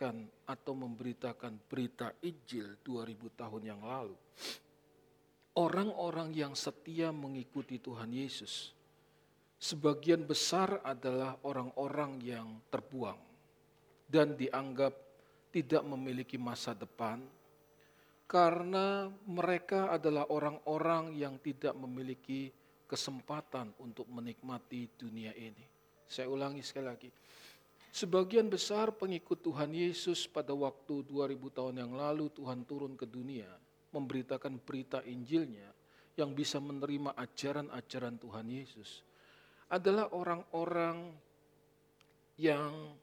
menyampaikan atau memberitakan berita Injil 2000 tahun yang lalu, orang-orang yang setia mengikuti Tuhan Yesus, sebagian besar adalah orang-orang yang terbuang dan dianggap tidak memiliki masa depan karena mereka adalah orang-orang yang tidak memiliki kesempatan untuk menikmati dunia ini. Saya ulangi sekali lagi. Sebagian besar pengikut Tuhan Yesus pada waktu 2000 tahun yang lalu Tuhan turun ke dunia memberitakan berita Injilnya yang bisa menerima ajaran-ajaran Tuhan Yesus adalah orang-orang yang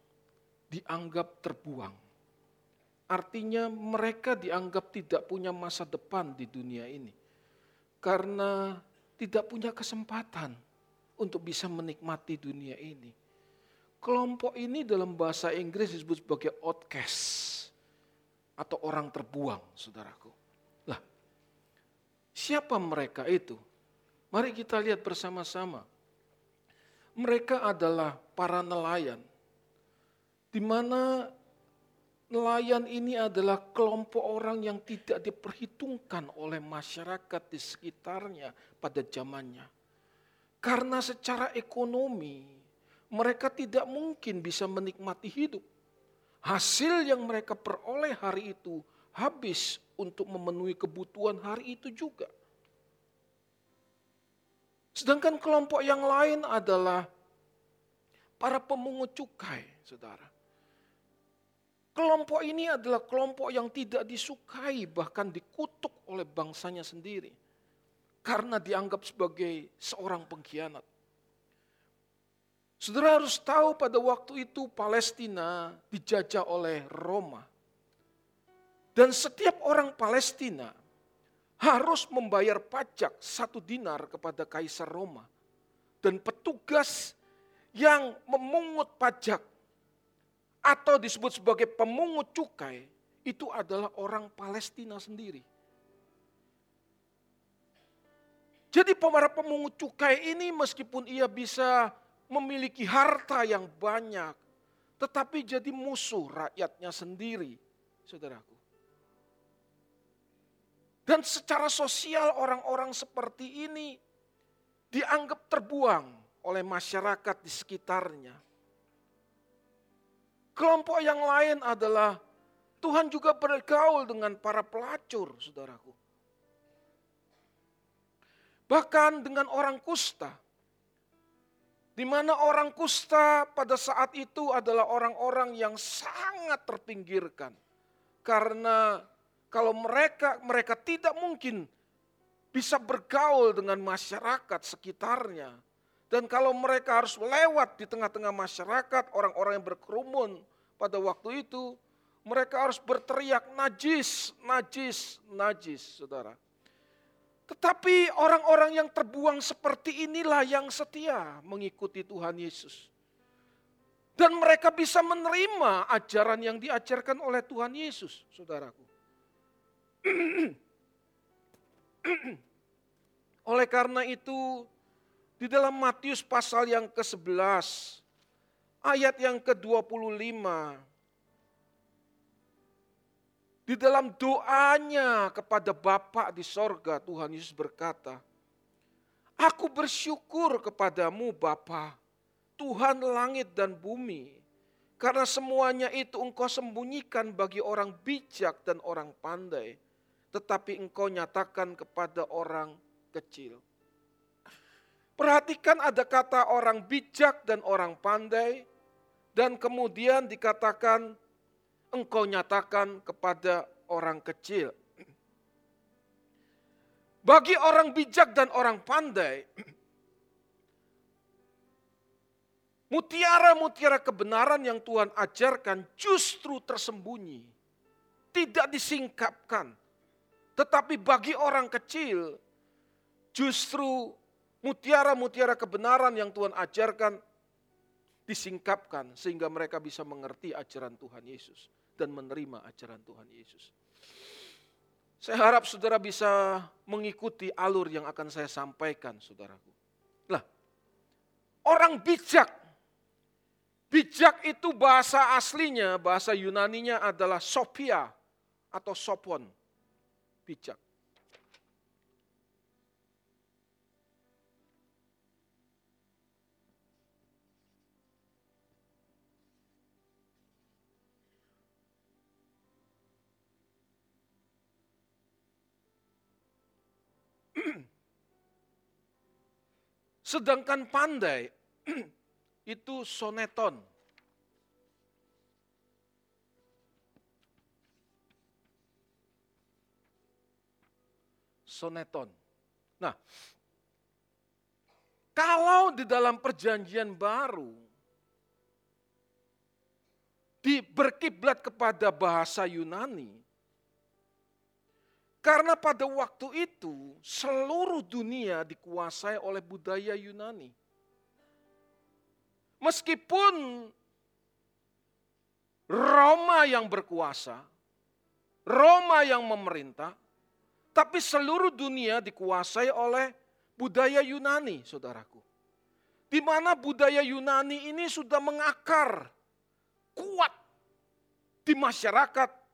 dianggap terbuang. Artinya mereka dianggap tidak punya masa depan di dunia ini. Karena tidak punya kesempatan untuk bisa menikmati dunia ini Kelompok ini dalam bahasa Inggris disebut sebagai outcast atau orang terbuang, saudaraku. Lah, siapa mereka itu? Mari kita lihat bersama-sama. Mereka adalah para nelayan, di mana nelayan ini adalah kelompok orang yang tidak diperhitungkan oleh masyarakat di sekitarnya pada zamannya. Karena secara ekonomi mereka tidak mungkin bisa menikmati hidup. Hasil yang mereka peroleh hari itu habis untuk memenuhi kebutuhan hari itu juga. Sedangkan kelompok yang lain adalah para pemungut cukai, saudara. Kelompok ini adalah kelompok yang tidak disukai, bahkan dikutuk oleh bangsanya sendiri. Karena dianggap sebagai seorang pengkhianat. Saudara harus tahu pada waktu itu Palestina dijajah oleh Roma. Dan setiap orang Palestina harus membayar pajak satu dinar kepada Kaisar Roma. Dan petugas yang memungut pajak atau disebut sebagai pemungut cukai itu adalah orang Palestina sendiri. Jadi para pemungut cukai ini meskipun ia bisa memiliki harta yang banyak, tetapi jadi musuh rakyatnya sendiri, saudaraku. Dan secara sosial orang-orang seperti ini dianggap terbuang oleh masyarakat di sekitarnya. Kelompok yang lain adalah Tuhan juga bergaul dengan para pelacur, saudaraku. Bahkan dengan orang kusta di mana orang kusta pada saat itu adalah orang-orang yang sangat terpinggirkan. Karena kalau mereka mereka tidak mungkin bisa bergaul dengan masyarakat sekitarnya. Dan kalau mereka harus lewat di tengah-tengah masyarakat, orang-orang yang berkerumun pada waktu itu, mereka harus berteriak najis, najis, najis, saudara. Tetapi orang-orang yang terbuang seperti inilah yang setia mengikuti Tuhan Yesus. Dan mereka bisa menerima ajaran yang diajarkan oleh Tuhan Yesus, saudaraku. oleh karena itu, di dalam Matius pasal yang ke-11, ayat yang ke-25, di dalam doanya kepada Bapa di sorga, Tuhan Yesus berkata, Aku bersyukur kepadamu Bapa, Tuhan langit dan bumi, karena semuanya itu engkau sembunyikan bagi orang bijak dan orang pandai, tetapi engkau nyatakan kepada orang kecil. Perhatikan ada kata orang bijak dan orang pandai, dan kemudian dikatakan engkau nyatakan kepada orang kecil. Bagi orang bijak dan orang pandai, mutiara-mutiara kebenaran yang Tuhan ajarkan justru tersembunyi, tidak disingkapkan. Tetapi bagi orang kecil, justru mutiara-mutiara kebenaran yang Tuhan ajarkan disingkapkan sehingga mereka bisa mengerti ajaran Tuhan Yesus dan menerima ajaran Tuhan Yesus. Saya harap saudara bisa mengikuti alur yang akan saya sampaikan, saudaraku. Lah, orang bijak Bijak itu bahasa aslinya, bahasa Yunaninya adalah Sophia atau Sopon. Bijak. Sedangkan pandai itu soneton. Soneton. Nah, kalau di dalam perjanjian baru di berkiblat kepada bahasa Yunani, karena pada waktu itu seluruh dunia dikuasai oleh budaya Yunani. Meskipun Roma yang berkuasa, Roma yang memerintah, tapi seluruh dunia dikuasai oleh budaya Yunani, saudaraku. Di mana budaya Yunani ini sudah mengakar kuat di masyarakat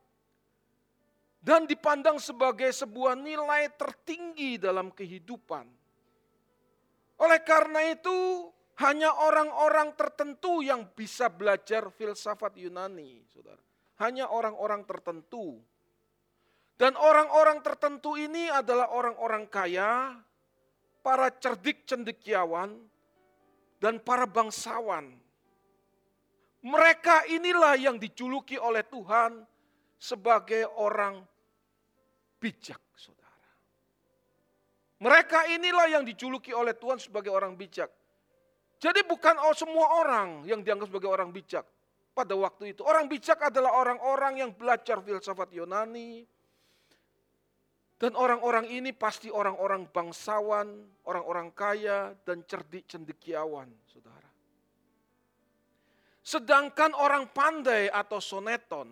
dan dipandang sebagai sebuah nilai tertinggi dalam kehidupan. Oleh karena itu, hanya orang-orang tertentu yang bisa belajar filsafat Yunani, Saudara. Hanya orang-orang tertentu. Dan orang-orang tertentu ini adalah orang-orang kaya, para cerdik cendekiawan, dan para bangsawan. Mereka inilah yang dijuluki oleh Tuhan sebagai orang bijak, saudara. Mereka inilah yang dijuluki oleh Tuhan sebagai orang bijak. Jadi bukan semua orang yang dianggap sebagai orang bijak pada waktu itu. Orang bijak adalah orang-orang yang belajar filsafat Yunani. Dan orang-orang ini pasti orang-orang bangsawan, orang-orang kaya, dan cerdik cendekiawan, saudara. Sedangkan orang pandai atau soneton,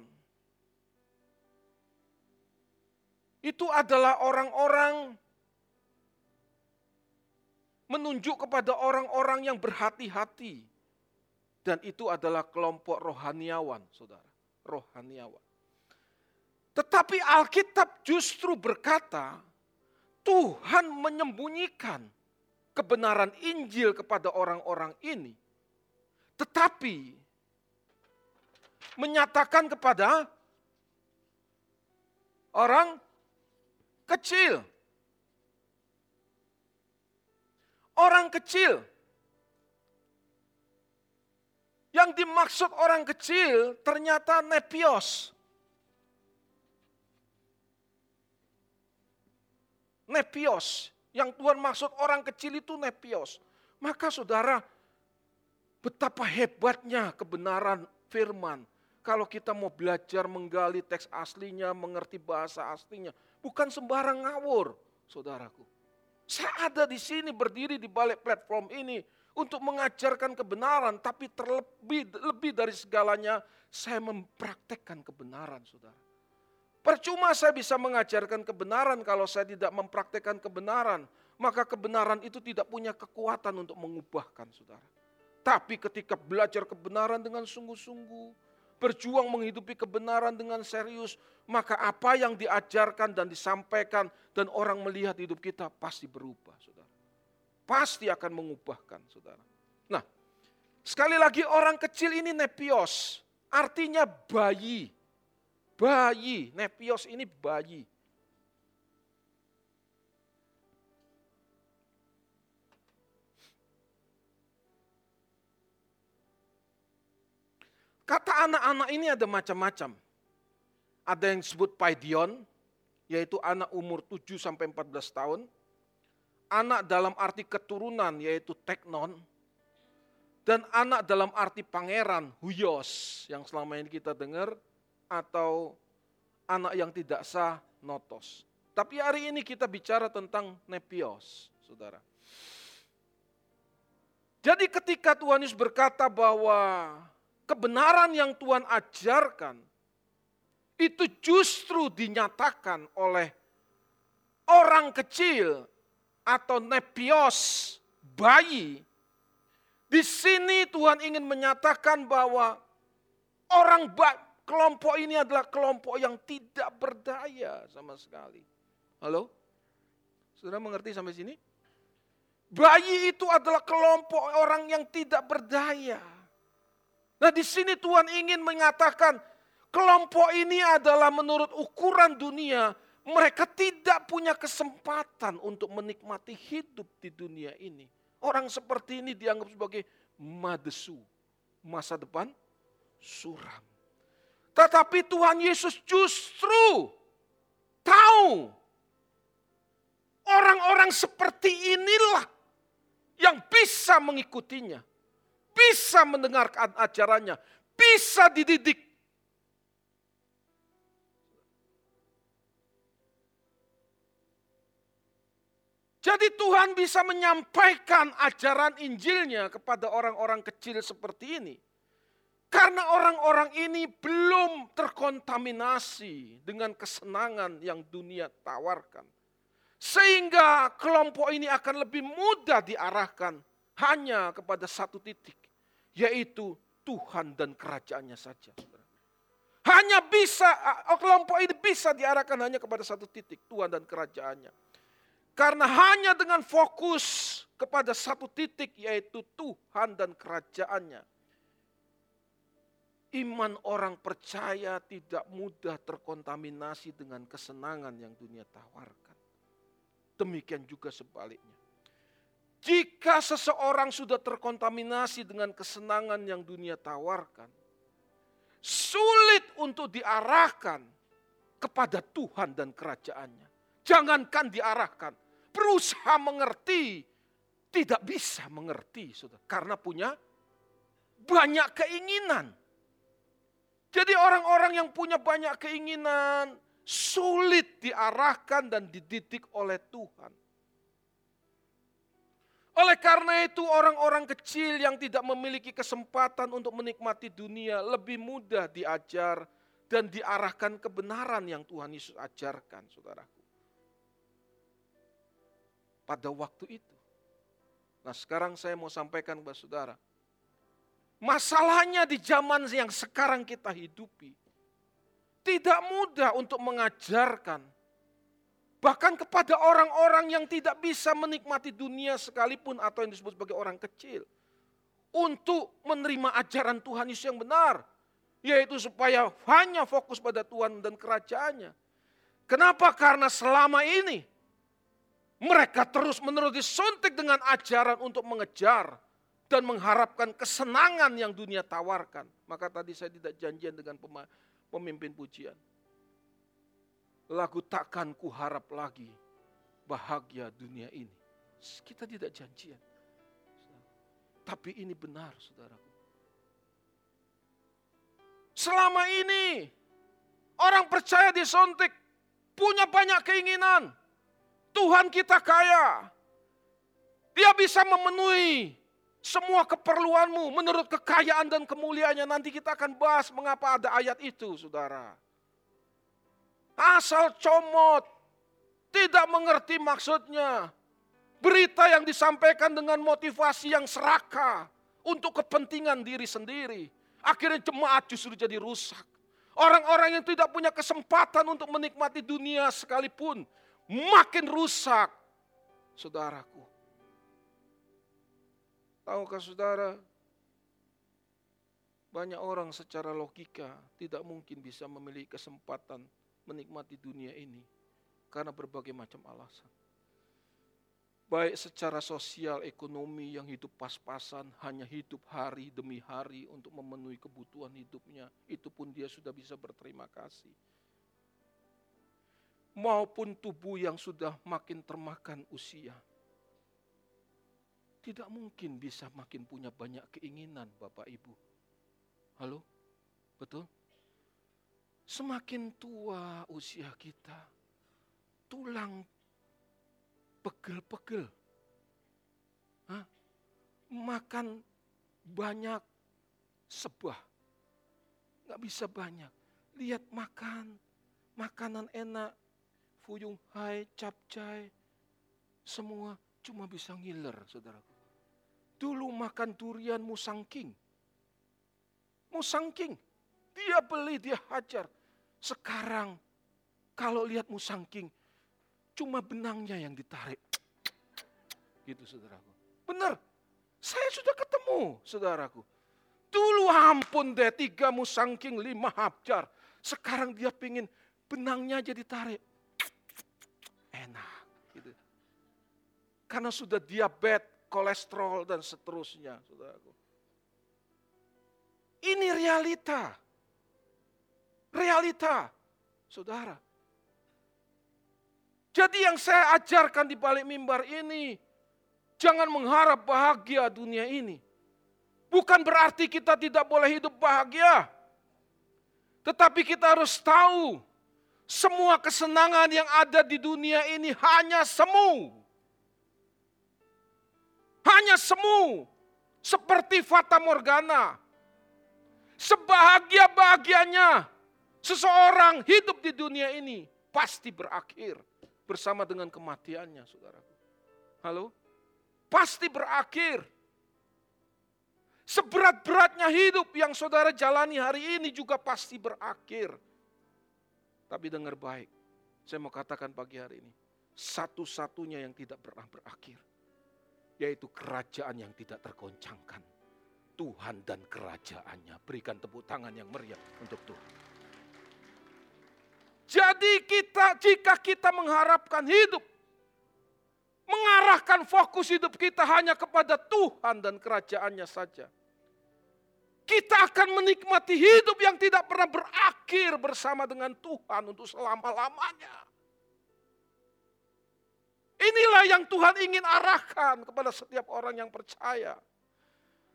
itu adalah orang-orang menunjuk kepada orang-orang yang berhati-hati. Dan itu adalah kelompok rohaniawan, saudara. Rohaniawan. Tetapi Alkitab justru berkata, Tuhan menyembunyikan kebenaran Injil kepada orang-orang ini. Tetapi menyatakan kepada orang kecil. Orang kecil. Yang dimaksud orang kecil ternyata nepios. Nepios. Yang Tuhan maksud orang kecil itu nepios. Maka saudara, betapa hebatnya kebenaran firman. Kalau kita mau belajar menggali teks aslinya, mengerti bahasa aslinya, Bukan sembarang ngawur, saudaraku. Saya ada di sini berdiri di balik platform ini untuk mengajarkan kebenaran, tapi terlebih lebih dari segalanya saya mempraktekkan kebenaran, saudara. Percuma saya bisa mengajarkan kebenaran kalau saya tidak mempraktekkan kebenaran, maka kebenaran itu tidak punya kekuatan untuk mengubahkan, saudara. Tapi ketika belajar kebenaran dengan sungguh-sungguh, berjuang menghidupi kebenaran dengan serius, maka apa yang diajarkan dan disampaikan dan orang melihat hidup kita pasti berubah, saudara. Pasti akan mengubahkan, saudara. Nah, sekali lagi orang kecil ini nepios, artinya bayi. Bayi, nepios ini bayi. Kata anak-anak ini ada macam-macam. Ada yang disebut paidion, yaitu anak umur 7 sampai 14 tahun. Anak dalam arti keturunan, yaitu teknon. Dan anak dalam arti pangeran, huyos, yang selama ini kita dengar. Atau anak yang tidak sah, notos. Tapi hari ini kita bicara tentang nepios, saudara. Jadi ketika Tuhan Yesus berkata bahwa kebenaran yang Tuhan ajarkan itu justru dinyatakan oleh orang kecil atau nepios bayi Di sini Tuhan ingin menyatakan bahwa orang kelompok ini adalah kelompok yang tidak berdaya sama sekali. Halo? Saudara mengerti sampai sini? Bayi itu adalah kelompok orang yang tidak berdaya. Nah di sini Tuhan ingin mengatakan kelompok ini adalah menurut ukuran dunia mereka tidak punya kesempatan untuk menikmati hidup di dunia ini. Orang seperti ini dianggap sebagai madesu, masa depan suram. Tetapi Tuhan Yesus justru tahu orang-orang seperti inilah yang bisa mengikutinya, bisa mendengarkan ajarannya, bisa dididik. Jadi Tuhan bisa menyampaikan ajaran Injilnya kepada orang-orang kecil seperti ini. Karena orang-orang ini belum terkontaminasi dengan kesenangan yang dunia tawarkan. Sehingga kelompok ini akan lebih mudah diarahkan hanya kepada satu titik. Yaitu Tuhan dan kerajaannya saja. Hanya bisa, kelompok ini bisa diarahkan hanya kepada satu titik. Tuhan dan kerajaannya. Karena hanya dengan fokus kepada satu titik yaitu Tuhan dan kerajaannya. Iman orang percaya tidak mudah terkontaminasi dengan kesenangan yang dunia tawarkan. Demikian juga sebaliknya. Jika seseorang sudah terkontaminasi dengan kesenangan yang dunia tawarkan, sulit untuk diarahkan kepada Tuhan dan kerajaannya. Jangankan diarahkan, berusaha mengerti, tidak bisa mengerti, saudara, karena punya banyak keinginan. Jadi orang-orang yang punya banyak keinginan, sulit diarahkan dan dididik oleh Tuhan. Oleh karena itu orang-orang kecil yang tidak memiliki kesempatan untuk menikmati dunia lebih mudah diajar dan diarahkan kebenaran yang Tuhan Yesus ajarkan, saudaraku. Pada waktu itu. Nah sekarang saya mau sampaikan kepada saudara. Masalahnya di zaman yang sekarang kita hidupi tidak mudah untuk mengajarkan. Bahkan kepada orang-orang yang tidak bisa menikmati dunia sekalipun atau yang disebut sebagai orang kecil. Untuk menerima ajaran Tuhan Yesus yang benar. Yaitu supaya hanya fokus pada Tuhan dan kerajaannya. Kenapa? Karena selama ini mereka terus menerus disuntik dengan ajaran untuk mengejar dan mengharapkan kesenangan yang dunia tawarkan. Maka tadi saya tidak janjian dengan pemimpin pujian. Lagu takkan ku harap lagi bahagia dunia ini. Kita tidak janjian. Tapi ini benar saudaraku. Selama ini orang percaya disuntik, punya banyak keinginan. Tuhan kita kaya. Dia bisa memenuhi semua keperluanmu menurut kekayaan dan kemuliaannya. Nanti kita akan bahas mengapa ada ayat itu, saudara. Asal comot, tidak mengerti maksudnya. Berita yang disampaikan dengan motivasi yang serakah untuk kepentingan diri sendiri. Akhirnya jemaat justru jadi rusak. Orang-orang yang tidak punya kesempatan untuk menikmati dunia sekalipun makin rusak. Saudaraku, Tahukah saudara, banyak orang secara logika tidak mungkin bisa memiliki kesempatan menikmati dunia ini karena berbagai macam alasan. Baik secara sosial, ekonomi yang hidup pas-pasan, hanya hidup hari demi hari untuk memenuhi kebutuhan hidupnya, itu pun dia sudah bisa berterima kasih. Maupun tubuh yang sudah makin termakan usia, tidak mungkin bisa makin punya banyak keinginan Bapak Ibu. Halo? Betul? Semakin tua usia kita, tulang pegel-pegel. Makan banyak sebah. Nggak bisa banyak. Lihat makan, makanan enak, fuyung hai, capcay, semua cuma bisa ngiler, saudaraku. dulu makan durian musangking. Musangking. Dia beli, dia hajar. Sekarang kalau lihat musangking, cuma benangnya yang ditarik. Gitu saudaraku. Benar. Saya sudah ketemu saudaraku. Dulu ampun deh tiga musangking lima hajar. Sekarang dia pingin benangnya aja ditarik. Enak. Gitu. Karena sudah diabetes, kolesterol dan seterusnya saudaraku. Ini realita. Realita. Saudara. Jadi yang saya ajarkan di balik mimbar ini, jangan mengharap bahagia dunia ini. Bukan berarti kita tidak boleh hidup bahagia. Tetapi kita harus tahu, semua kesenangan yang ada di dunia ini hanya semu. Hanya semu. Seperti fata morgana. Sebahagia-bahagianya seseorang hidup di dunia ini pasti berakhir bersama dengan kematiannya, saudaraku. Halo? Pasti berakhir. Seberat-beratnya hidup yang saudara jalani hari ini juga pasti berakhir. Tapi dengar baik, saya mau katakan pagi hari ini, satu-satunya yang tidak pernah berakhir, yaitu kerajaan yang tidak tergoncangkan. Tuhan dan kerajaannya. Berikan tepuk tangan yang meriah untuk Tuhan. Jadi kita jika kita mengharapkan hidup mengarahkan fokus hidup kita hanya kepada Tuhan dan kerajaannya saja. Kita akan menikmati hidup yang tidak pernah berakhir bersama dengan Tuhan untuk selama-lamanya. Inilah yang Tuhan ingin arahkan kepada setiap orang yang percaya.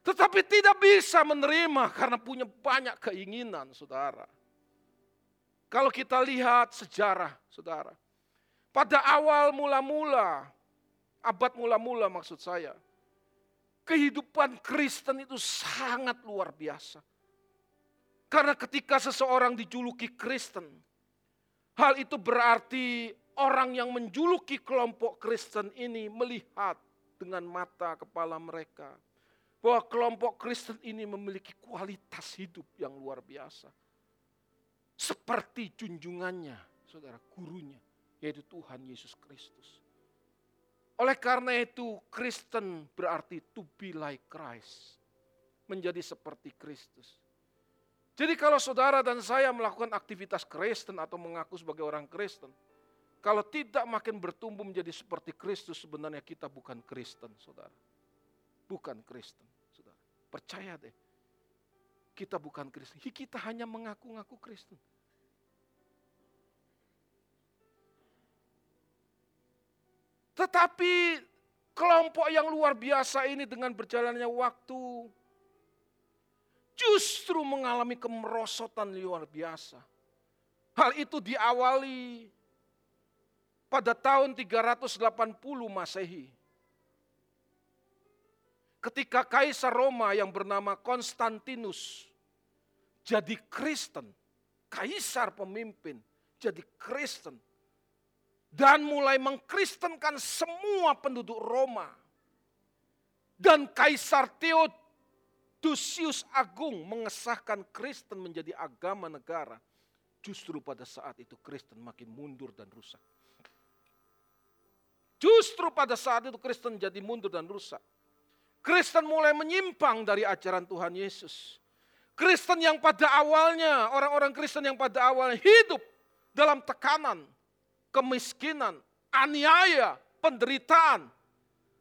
Tetapi tidak bisa menerima karena punya banyak keinginan, saudara. Kalau kita lihat sejarah, saudara. Pada awal mula-mula, abad mula-mula maksud saya. Kehidupan Kristen itu sangat luar biasa. Karena ketika seseorang dijuluki Kristen, hal itu berarti orang yang menjuluki kelompok Kristen ini melihat dengan mata kepala mereka bahwa kelompok Kristen ini memiliki kualitas hidup yang luar biasa. Seperti junjungannya, saudara, gurunya, yaitu Tuhan Yesus Kristus. Oleh karena itu, Kristen berarti to be like Christ. Menjadi seperti Kristus. Jadi kalau saudara dan saya melakukan aktivitas Kristen atau mengaku sebagai orang Kristen, kalau tidak makin bertumbuh menjadi seperti Kristus, sebenarnya kita bukan Kristen, saudara. Bukan Kristen. Percaya deh. Kita bukan Kristen. Kita hanya mengaku-ngaku Kristen. Tetapi kelompok yang luar biasa ini dengan berjalannya waktu justru mengalami kemerosotan luar biasa. Hal itu diawali pada tahun 380 Masehi ketika Kaisar Roma yang bernama Konstantinus jadi Kristen, Kaisar pemimpin jadi Kristen, dan mulai mengkristenkan semua penduduk Roma. Dan Kaisar Theodosius Agung mengesahkan Kristen menjadi agama negara. Justru pada saat itu Kristen makin mundur dan rusak. Justru pada saat itu Kristen jadi mundur dan rusak. Kristen mulai menyimpang dari ajaran Tuhan Yesus. Kristen yang pada awalnya, orang-orang Kristen yang pada awalnya hidup dalam tekanan, kemiskinan, aniaya, penderitaan,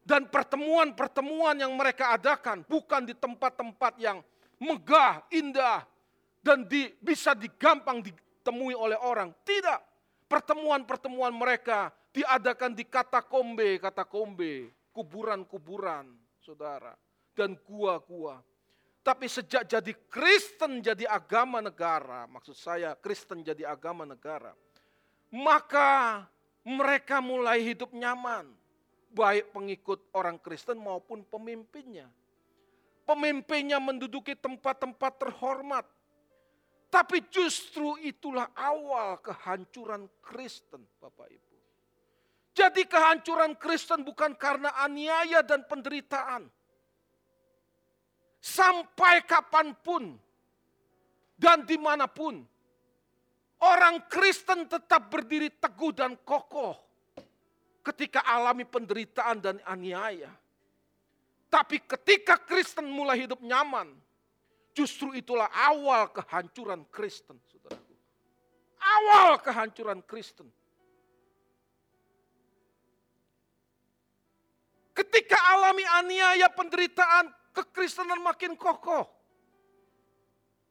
dan pertemuan-pertemuan yang mereka adakan bukan di tempat-tempat yang megah, indah, dan di, bisa digampang ditemui oleh orang. Tidak. Pertemuan-pertemuan mereka diadakan di katakombe, katakombe, kuburan-kuburan saudara. Dan gua-gua. Tapi sejak jadi Kristen jadi agama negara, maksud saya Kristen jadi agama negara, maka mereka mulai hidup nyaman. Baik pengikut orang Kristen maupun pemimpinnya. Pemimpinnya menduduki tempat-tempat terhormat. Tapi justru itulah awal kehancuran Kristen, Bapak Ibu. Jadi kehancuran Kristen bukan karena aniaya dan penderitaan. Sampai kapan pun dan di mana pun, orang Kristen tetap berdiri teguh dan kokoh ketika alami penderitaan dan aniaya. Tapi ketika Kristen mulai hidup nyaman, justru itulah awal kehancuran Kristen, saudaraku. Awal kehancuran Kristen. Ketika alami aniaya penderitaan, kekristenan makin kokoh.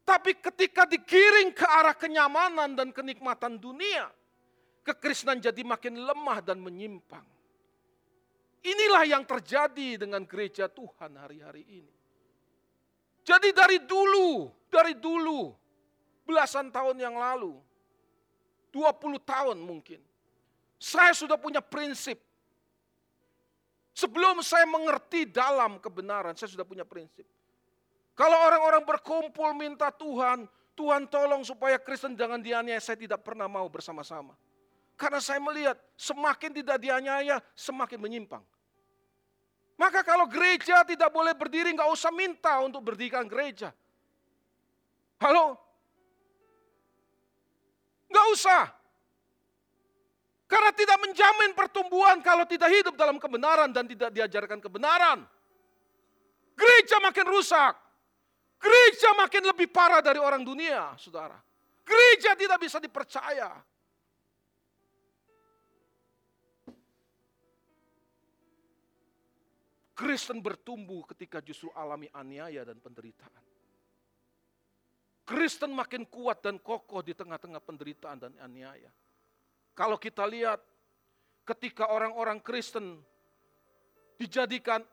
Tapi ketika digiring ke arah kenyamanan dan kenikmatan dunia, kekristenan jadi makin lemah dan menyimpang. Inilah yang terjadi dengan gereja Tuhan hari-hari ini. Jadi dari dulu, dari dulu, belasan tahun yang lalu, 20 tahun mungkin, saya sudah punya prinsip Sebelum saya mengerti dalam kebenaran, saya sudah punya prinsip. Kalau orang-orang berkumpul minta Tuhan, Tuhan tolong supaya Kristen jangan dianiaya, saya tidak pernah mau bersama-sama. Karena saya melihat semakin tidak dianiaya, semakin menyimpang. Maka kalau gereja tidak boleh berdiri, nggak usah minta untuk berdirikan gereja. Halo? Nggak usah. Karena tidak menjamin pertumbuhan kalau tidak hidup dalam kebenaran dan tidak diajarkan kebenaran. Gereja makin rusak. Gereja makin lebih parah dari orang dunia, saudara. Gereja tidak bisa dipercaya. Kristen bertumbuh ketika justru alami aniaya dan penderitaan. Kristen makin kuat dan kokoh di tengah-tengah penderitaan dan aniaya. Kalau kita lihat ketika orang-orang Kristen dijadikan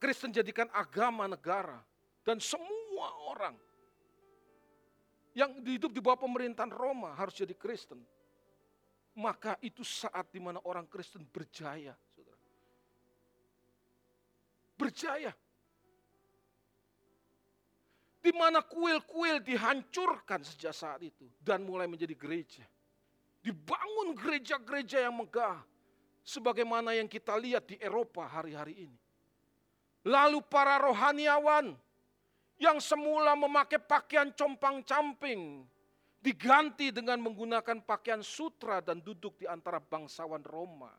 Kristen jadikan agama negara dan semua orang yang hidup di bawah pemerintahan Roma harus jadi Kristen. Maka itu saat di mana orang Kristen berjaya, Saudara. Berjaya. Di mana kuil-kuil dihancurkan sejak saat itu dan mulai menjadi gereja. Dibangun gereja-gereja yang megah. Sebagaimana yang kita lihat di Eropa hari-hari ini. Lalu para rohaniawan yang semula memakai pakaian compang-camping diganti dengan menggunakan pakaian sutra dan duduk di antara bangsawan Roma.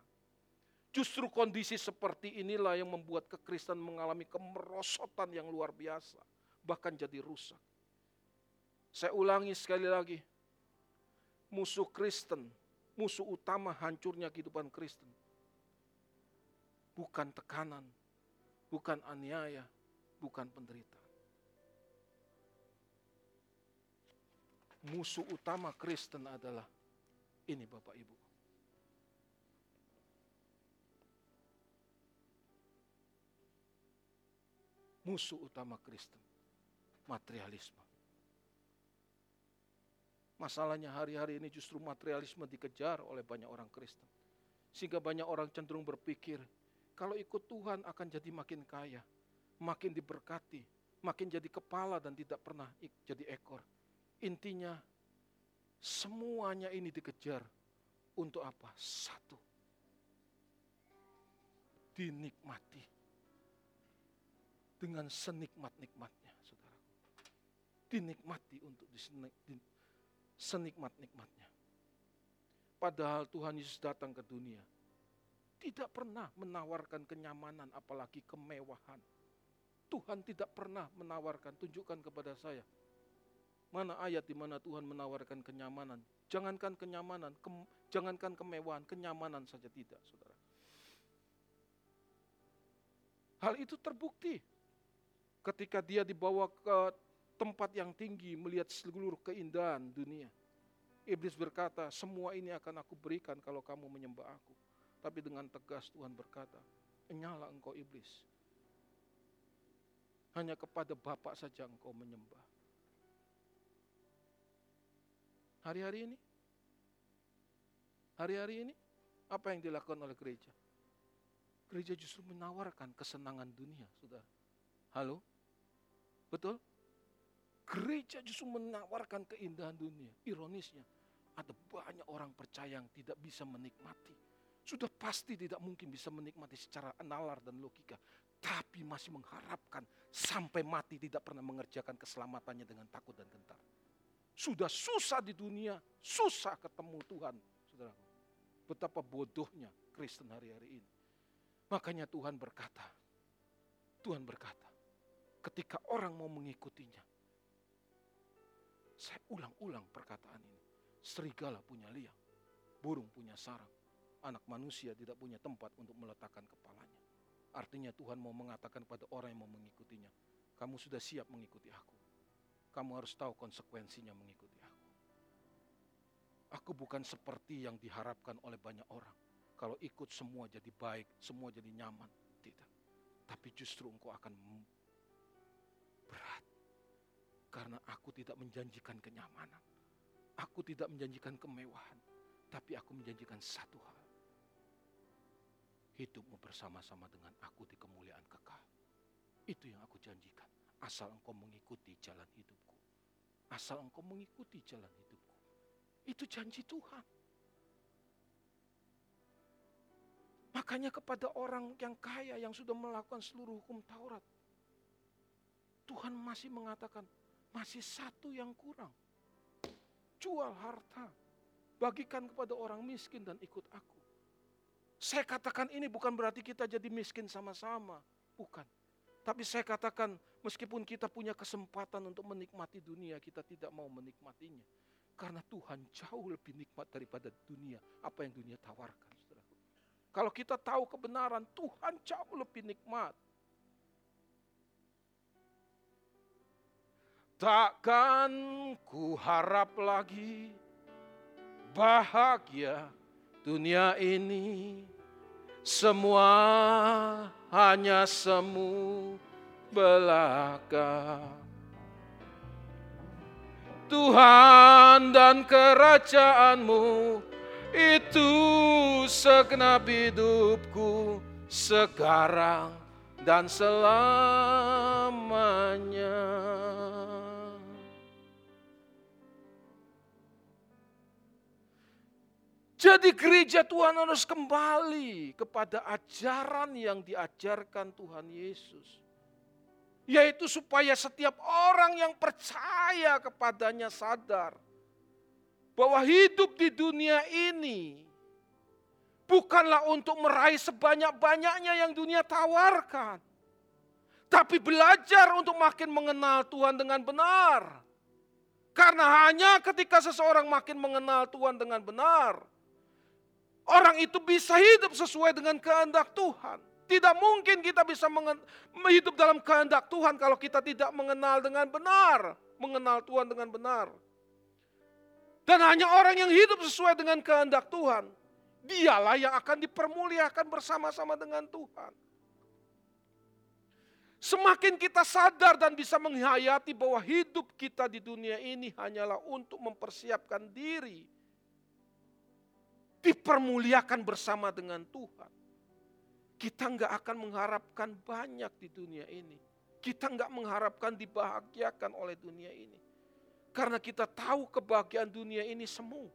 Justru kondisi seperti inilah yang membuat kekristenan mengalami kemerosotan yang luar biasa, bahkan jadi rusak. Saya ulangi sekali lagi, musuh Kristen, musuh utama hancurnya kehidupan Kristen. Bukan tekanan, bukan aniaya, bukan penderitaan. Musuh utama Kristen adalah ini Bapak Ibu. Musuh utama Kristen, materialisme. Masalahnya hari-hari ini justru materialisme dikejar oleh banyak orang Kristen. Sehingga banyak orang cenderung berpikir, kalau ikut Tuhan akan jadi makin kaya, makin diberkati, makin jadi kepala dan tidak pernah jadi ekor. Intinya, semuanya ini dikejar untuk apa? Satu. Dinikmati. Dengan senikmat-nikmatnya, saudara. Dinikmati untuk dinikmati senikmat-nikmatnya. Padahal Tuhan Yesus datang ke dunia. Tidak pernah menawarkan kenyamanan apalagi kemewahan. Tuhan tidak pernah menawarkan, tunjukkan kepada saya. Mana ayat di mana Tuhan menawarkan kenyamanan. Jangankan kenyamanan, ke, jangankan kemewahan, kenyamanan saja tidak, saudara. Hal itu terbukti ketika dia dibawa ke tempat yang tinggi melihat seluruh keindahan dunia. Iblis berkata, semua ini akan aku berikan kalau kamu menyembah aku. Tapi dengan tegas Tuhan berkata, enyala engkau iblis. Hanya kepada Bapak saja engkau menyembah. Hari-hari ini, hari-hari ini, apa yang dilakukan oleh gereja? Gereja justru menawarkan kesenangan dunia, saudara. Halo? Betul? Gereja justru menawarkan keindahan dunia. Ironisnya, ada banyak orang percaya yang tidak bisa menikmati. Sudah pasti tidak mungkin bisa menikmati secara nalar dan logika. tapi masih mengharapkan sampai mati tidak pernah mengerjakan keselamatannya dengan takut dan gentar. Sudah susah di dunia, susah ketemu Tuhan, saudara. Betapa bodohnya Kristen hari-hari ini. Makanya Tuhan berkata, Tuhan berkata, ketika orang mau mengikutinya, saya ulang-ulang perkataan ini. Serigala punya liang, burung punya sarang, anak manusia tidak punya tempat untuk meletakkan kepalanya. Artinya Tuhan mau mengatakan pada orang yang mau mengikutinya, kamu sudah siap mengikuti aku. Kamu harus tahu konsekuensinya mengikuti aku. Aku bukan seperti yang diharapkan oleh banyak orang. Kalau ikut semua jadi baik, semua jadi nyaman. Tidak. Tapi justru engkau akan berat. Karena aku tidak menjanjikan kenyamanan. Aku tidak menjanjikan kemewahan. Tapi aku menjanjikan satu hal. Hidupmu bersama-sama dengan aku di kemuliaan kekal. Itu yang aku janjikan. Asal engkau mengikuti jalan hidupku. Asal engkau mengikuti jalan hidupku. Itu janji Tuhan. Makanya kepada orang yang kaya yang sudah melakukan seluruh hukum Taurat. Tuhan masih mengatakan, masih satu yang kurang. Jual harta, bagikan kepada orang miskin dan ikut aku. Saya katakan ini bukan berarti kita jadi miskin sama-sama, bukan. Tapi saya katakan meskipun kita punya kesempatan untuk menikmati dunia, kita tidak mau menikmatinya. Karena Tuhan jauh lebih nikmat daripada dunia, apa yang dunia tawarkan. Kalau kita tahu kebenaran, Tuhan jauh lebih nikmat. Takkan ku harap lagi bahagia dunia ini semua hanya semu belaka. Tuhan dan kerajaanmu itu segenap hidupku sekarang dan selamanya. Jadi gereja Tuhan harus kembali kepada ajaran yang diajarkan Tuhan Yesus. Yaitu supaya setiap orang yang percaya kepadanya sadar bahwa hidup di dunia ini bukanlah untuk meraih sebanyak-banyaknya yang dunia tawarkan. Tapi belajar untuk makin mengenal Tuhan dengan benar. Karena hanya ketika seseorang makin mengenal Tuhan dengan benar, Orang itu bisa hidup sesuai dengan kehendak Tuhan. Tidak mungkin kita bisa hidup dalam kehendak Tuhan kalau kita tidak mengenal dengan benar. Mengenal Tuhan dengan benar. Dan hanya orang yang hidup sesuai dengan kehendak Tuhan. Dialah yang akan dipermuliakan bersama-sama dengan Tuhan. Semakin kita sadar dan bisa menghayati bahwa hidup kita di dunia ini hanyalah untuk mempersiapkan diri dipermuliakan bersama dengan Tuhan. Kita nggak akan mengharapkan banyak di dunia ini. Kita nggak mengharapkan dibahagiakan oleh dunia ini. Karena kita tahu kebahagiaan dunia ini semu.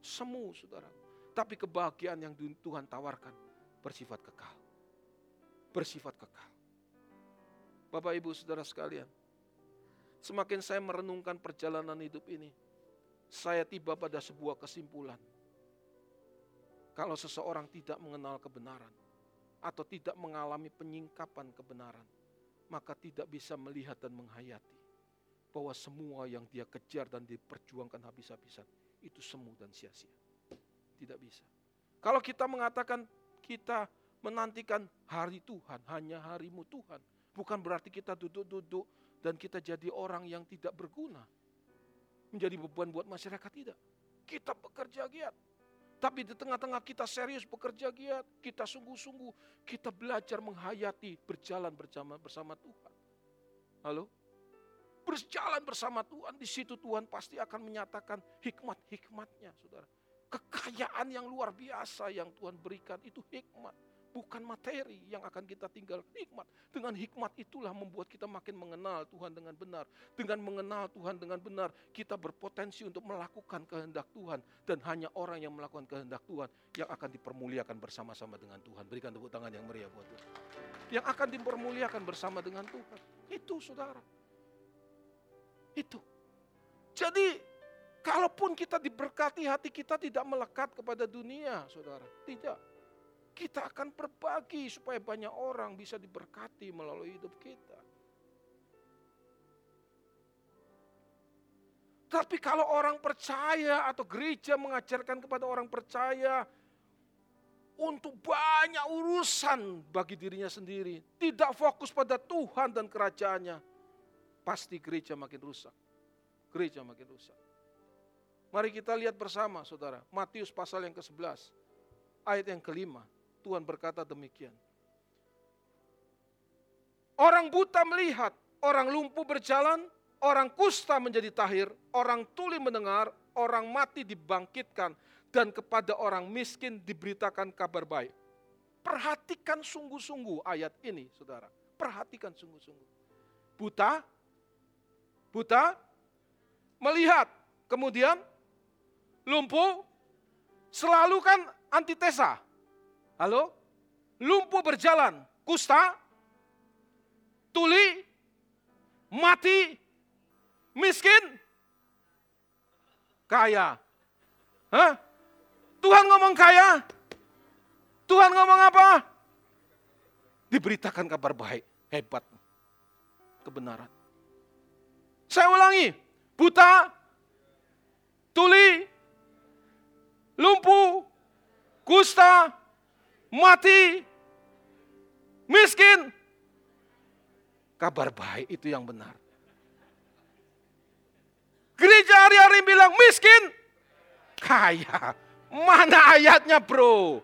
Semu saudara. Tapi kebahagiaan yang Tuhan tawarkan bersifat kekal. Bersifat kekal. Bapak ibu saudara sekalian. Semakin saya merenungkan perjalanan hidup ini. Saya tiba pada sebuah kesimpulan kalau seseorang tidak mengenal kebenaran atau tidak mengalami penyingkapan kebenaran, maka tidak bisa melihat dan menghayati bahwa semua yang dia kejar dan diperjuangkan habis-habisan itu semu dan sia-sia. Tidak bisa. Kalau kita mengatakan kita menantikan hari Tuhan, hanya harimu Tuhan, bukan berarti kita duduk-duduk dan kita jadi orang yang tidak berguna. Menjadi beban buat masyarakat tidak. Kita bekerja giat, tapi di tengah-tengah kita serius bekerja giat, kita sungguh-sungguh, kita belajar menghayati berjalan bersama bersama Tuhan. Halo? Berjalan bersama Tuhan, di situ Tuhan pasti akan menyatakan hikmat-hikmatnya, saudara. Kekayaan yang luar biasa yang Tuhan berikan itu hikmat bukan materi yang akan kita tinggal hikmat. Dengan hikmat itulah membuat kita makin mengenal Tuhan dengan benar. Dengan mengenal Tuhan dengan benar, kita berpotensi untuk melakukan kehendak Tuhan. Dan hanya orang yang melakukan kehendak Tuhan yang akan dipermuliakan bersama-sama dengan Tuhan. Berikan tepuk tangan yang meriah buat Tuhan. yang akan dipermuliakan bersama dengan Tuhan. Itu saudara. Itu. Jadi kalaupun kita diberkati hati kita tidak melekat kepada dunia saudara. Tidak. Kita akan berbagi supaya banyak orang bisa diberkati melalui hidup kita. Tapi kalau orang percaya atau gereja mengajarkan kepada orang percaya untuk banyak urusan bagi dirinya sendiri, tidak fokus pada Tuhan dan kerajaannya, pasti gereja makin rusak. Gereja makin rusak. Mari kita lihat bersama saudara, Matius pasal yang ke-11, ayat yang kelima. Tuhan berkata demikian. Orang buta melihat, orang lumpuh berjalan, orang kusta menjadi tahir, orang tuli mendengar, orang mati dibangkitkan, dan kepada orang miskin diberitakan kabar baik. Perhatikan sungguh-sungguh ayat ini, saudara. Perhatikan sungguh-sungguh. Buta, buta, melihat, kemudian lumpuh, selalu kan antitesa. Halo? Lumpuh berjalan, kusta, tuli, mati, miskin, kaya. Hah? Tuhan ngomong kaya. Tuhan ngomong apa? Diberitakan kabar baik, hebat. Kebenaran. Saya ulangi, buta, tuli, lumpuh, kusta, mati, miskin. Kabar baik itu yang benar. Gereja hari-hari bilang miskin, kaya. Mana ayatnya bro?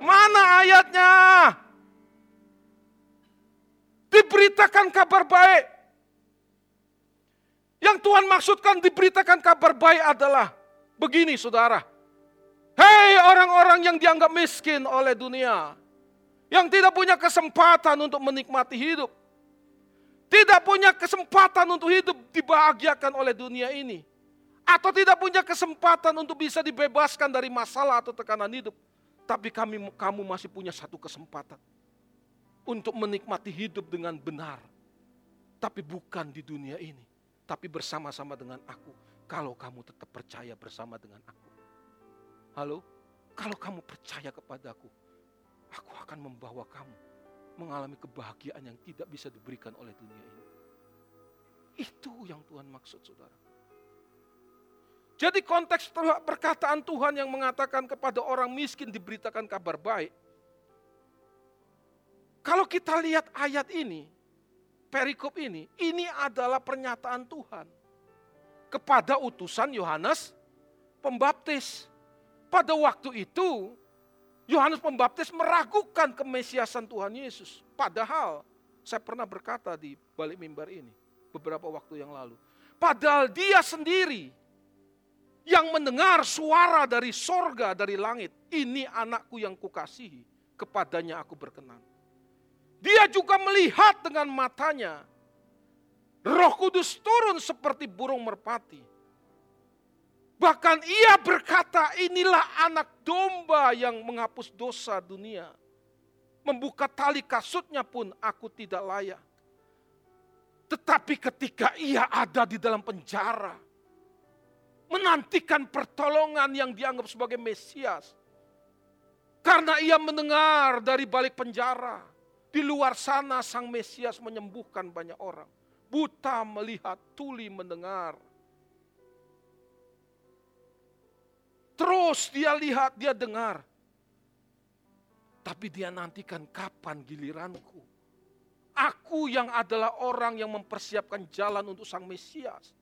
Mana ayatnya? Diberitakan kabar baik. Yang Tuhan maksudkan diberitakan kabar baik adalah begini saudara. Hei orang-orang yang dianggap miskin oleh dunia. Yang tidak punya kesempatan untuk menikmati hidup tidak punya kesempatan untuk hidup dibahagiakan oleh dunia ini, atau tidak punya kesempatan untuk bisa dibebaskan dari masalah atau tekanan hidup, tapi kami kamu masih punya satu kesempatan untuk menikmati hidup dengan benar, tapi bukan di dunia ini, tapi bersama-sama dengan aku. Kalau kamu tetap percaya bersama dengan aku, halo, kalau kamu percaya kepadaku, aku akan membawa kamu mengalami kebahagiaan yang tidak bisa diberikan oleh dunia ini. Itu yang Tuhan maksud saudara. Jadi konteks perkataan Tuhan yang mengatakan kepada orang miskin diberitakan kabar baik. Kalau kita lihat ayat ini, perikop ini, ini adalah pernyataan Tuhan kepada utusan Yohanes Pembaptis. Pada waktu itu, Yohanes Pembaptis meragukan kemesiasan Tuhan Yesus. Padahal saya pernah berkata di balik mimbar ini beberapa waktu yang lalu. Padahal dia sendiri yang mendengar suara dari sorga, dari langit. Ini anakku yang kukasihi, kepadanya aku berkenan. Dia juga melihat dengan matanya. Roh kudus turun seperti burung merpati Bahkan ia berkata, inilah anak domba yang menghapus dosa dunia. Membuka tali kasutnya pun aku tidak layak. Tetapi ketika ia ada di dalam penjara, menantikan pertolongan yang dianggap sebagai Mesias. Karena ia mendengar dari balik penjara, di luar sana sang Mesias menyembuhkan banyak orang. Buta melihat, tuli mendengar, Terus dia lihat, dia dengar. Tapi dia nantikan kapan giliranku. Aku yang adalah orang yang mempersiapkan jalan untuk sang Mesias.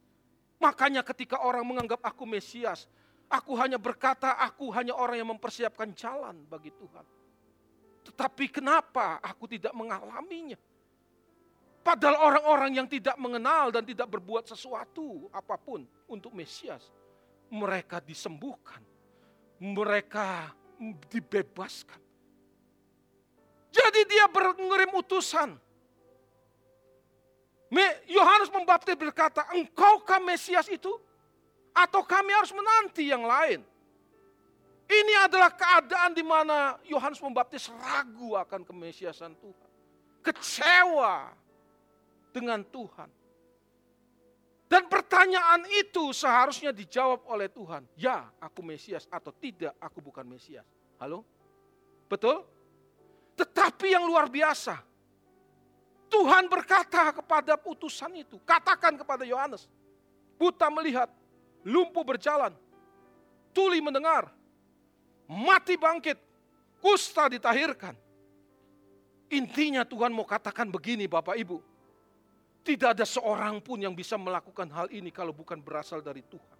Makanya ketika orang menganggap aku Mesias, aku hanya berkata aku hanya orang yang mempersiapkan jalan bagi Tuhan. Tetapi kenapa aku tidak mengalaminya? Padahal orang-orang yang tidak mengenal dan tidak berbuat sesuatu apa pun untuk Mesias, mereka disembuhkan, mereka dibebaskan. Jadi dia mengirim utusan. Yohanes Pembaptis berkata, engkaukah Mesias itu? Atau kami harus menanti yang lain? Ini adalah keadaan di mana Yohanes Pembaptis ragu akan kemesiasan Tuhan. kecewa dengan Tuhan. Dan pertanyaan itu seharusnya dijawab oleh Tuhan. Ya, aku Mesias atau tidak, aku bukan Mesias. Halo? Betul? Tetapi yang luar biasa, Tuhan berkata kepada utusan itu, katakan kepada Yohanes, buta melihat, lumpuh berjalan, tuli mendengar, mati bangkit, kusta ditahirkan. Intinya Tuhan mau katakan begini Bapak Ibu, tidak ada seorang pun yang bisa melakukan hal ini kalau bukan berasal dari Tuhan.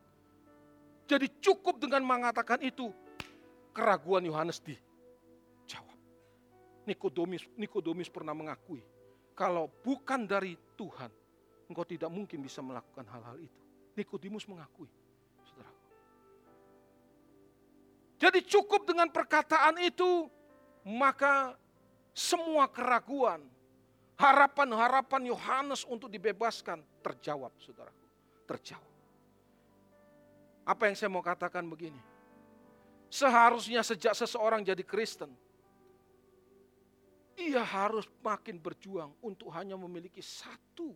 Jadi cukup dengan mengatakan itu, keraguan Yohanes dijawab. Nikodemus, Nikodemus pernah mengakui, kalau bukan dari Tuhan, engkau tidak mungkin bisa melakukan hal-hal itu. Nikodemus mengakui, saudara. Jadi cukup dengan perkataan itu, maka semua keraguan, Harapan-harapan Yohanes untuk dibebaskan terjawab, saudara. Terjawab. Apa yang saya mau katakan begini. Seharusnya sejak seseorang jadi Kristen, ia harus makin berjuang untuk hanya memiliki satu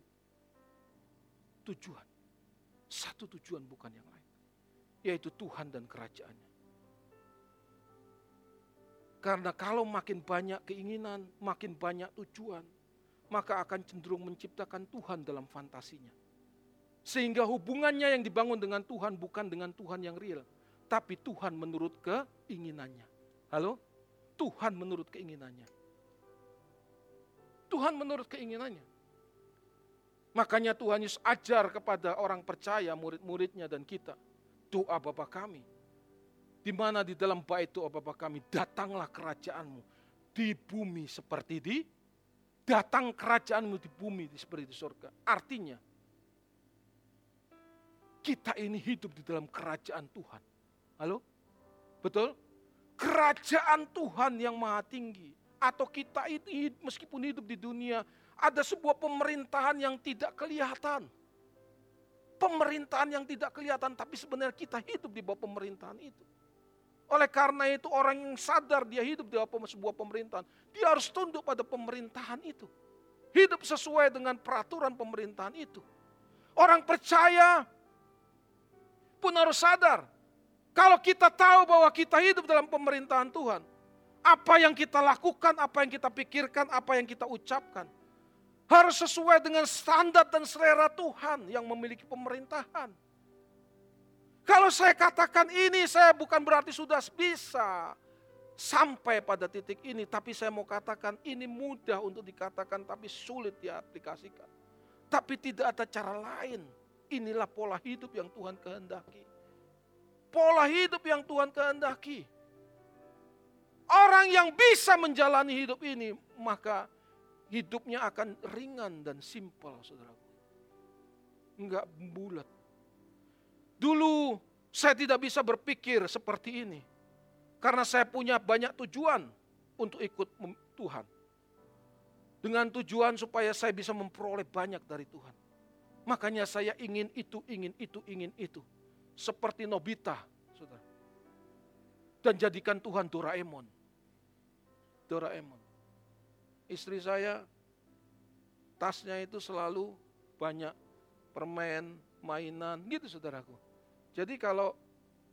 tujuan. Satu tujuan bukan yang lain. Yaitu Tuhan dan kerajaannya. Karena kalau makin banyak keinginan, makin banyak tujuan, maka akan cenderung menciptakan Tuhan dalam fantasinya. Sehingga hubungannya yang dibangun dengan Tuhan bukan dengan Tuhan yang real, tapi Tuhan menurut keinginannya. Halo? Tuhan menurut keinginannya. Tuhan menurut keinginannya. Makanya Tuhan Yesus ajar kepada orang percaya, murid-muridnya dan kita. Doa Bapa kami. Di mana di dalam bait doa Bapa kami, datanglah kerajaanmu di bumi seperti di datang kerajaanmu di bumi seperti di surga. Artinya, kita ini hidup di dalam kerajaan Tuhan. Halo? Betul? Kerajaan Tuhan yang maha tinggi. Atau kita itu meskipun hidup di dunia, ada sebuah pemerintahan yang tidak kelihatan. Pemerintahan yang tidak kelihatan, tapi sebenarnya kita hidup di bawah pemerintahan itu. Oleh karena itu orang yang sadar dia hidup di sebuah pemerintahan, dia harus tunduk pada pemerintahan itu. Hidup sesuai dengan peraturan pemerintahan itu. Orang percaya pun harus sadar. Kalau kita tahu bahwa kita hidup dalam pemerintahan Tuhan, apa yang kita lakukan, apa yang kita pikirkan, apa yang kita ucapkan, harus sesuai dengan standar dan selera Tuhan yang memiliki pemerintahan. Kalau saya katakan ini, saya bukan berarti sudah bisa sampai pada titik ini, tapi saya mau katakan ini mudah untuk dikatakan, tapi sulit diaplikasikan. Tapi tidak ada cara lain. Inilah pola hidup yang Tuhan kehendaki. Pola hidup yang Tuhan kehendaki. Orang yang bisa menjalani hidup ini, maka hidupnya akan ringan dan simpel, saudara. Enggak bulat, Dulu saya tidak bisa berpikir seperti ini. Karena saya punya banyak tujuan untuk ikut Tuhan. Dengan tujuan supaya saya bisa memperoleh banyak dari Tuhan. Makanya saya ingin itu, ingin itu, ingin itu. Seperti Nobita, saudara. Dan jadikan Tuhan Doraemon. Doraemon. Istri saya, tasnya itu selalu banyak permen, mainan, gitu saudaraku. Jadi kalau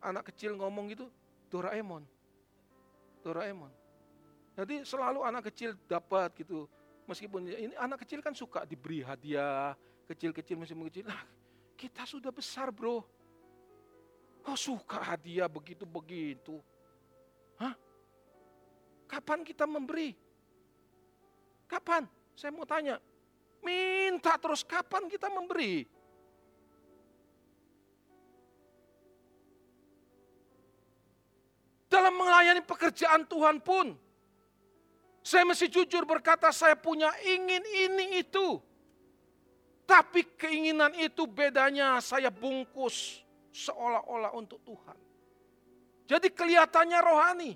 anak kecil ngomong gitu, Doraemon. Doraemon. Jadi selalu anak kecil dapat gitu. Meskipun ini anak kecil kan suka diberi hadiah, kecil-kecil masih kecil. Nah, kita sudah besar bro. Oh suka hadiah begitu-begitu. Hah? Kapan kita memberi? Kapan? Saya mau tanya. Minta terus kapan kita memberi? Dalam melayani pekerjaan Tuhan pun, saya mesti jujur berkata saya punya ingin ini itu. Tapi keinginan itu bedanya saya bungkus seolah-olah untuk Tuhan. Jadi kelihatannya rohani.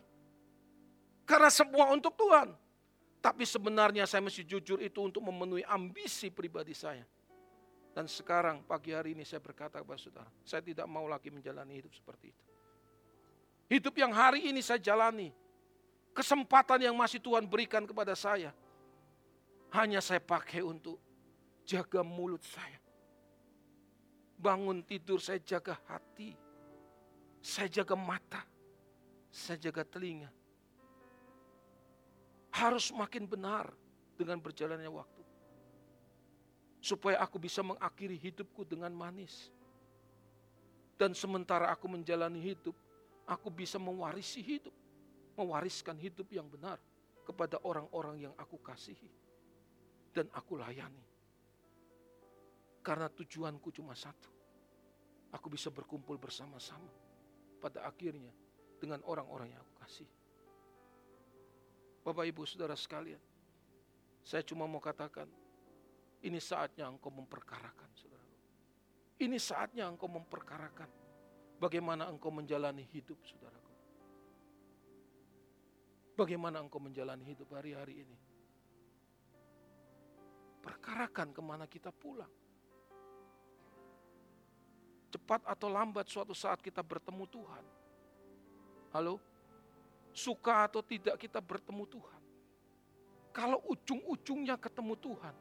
Karena semua untuk Tuhan. Tapi sebenarnya saya mesti jujur itu untuk memenuhi ambisi pribadi saya. Dan sekarang pagi hari ini saya berkata kepada saudara, saya tidak mau lagi menjalani hidup seperti itu. Hidup yang hari ini saya jalani. Kesempatan yang masih Tuhan berikan kepada saya. hanya saya pakai untuk jaga mulut saya. Bangun tidur saya jaga hati. Saya jaga mata. Saya jaga telinga. Harus makin benar dengan berjalannya waktu. Supaya aku bisa mengakhiri hidupku dengan manis. Dan sementara aku menjalani hidup, aku bisa mewarisi hidup. Mewariskan hidup yang benar kepada orang-orang yang aku kasihi. Dan aku layani. Karena tujuanku cuma satu. Aku bisa berkumpul bersama-sama. Pada akhirnya dengan orang-orang yang aku kasih. Bapak Ibu Saudara sekalian, saya cuma mau katakan, ini saatnya engkau memperkarakan, saudara. Ini saatnya engkau memperkarakan bagaimana engkau menjalani hidup, saudaraku. Bagaimana engkau menjalani hidup hari-hari ini. Perkarakan ke mana kita pulang. Cepat atau lambat suatu saat kita bertemu Tuhan. Halo? Suka atau tidak kita bertemu Tuhan. Kalau ujung-ujungnya ketemu Tuhan,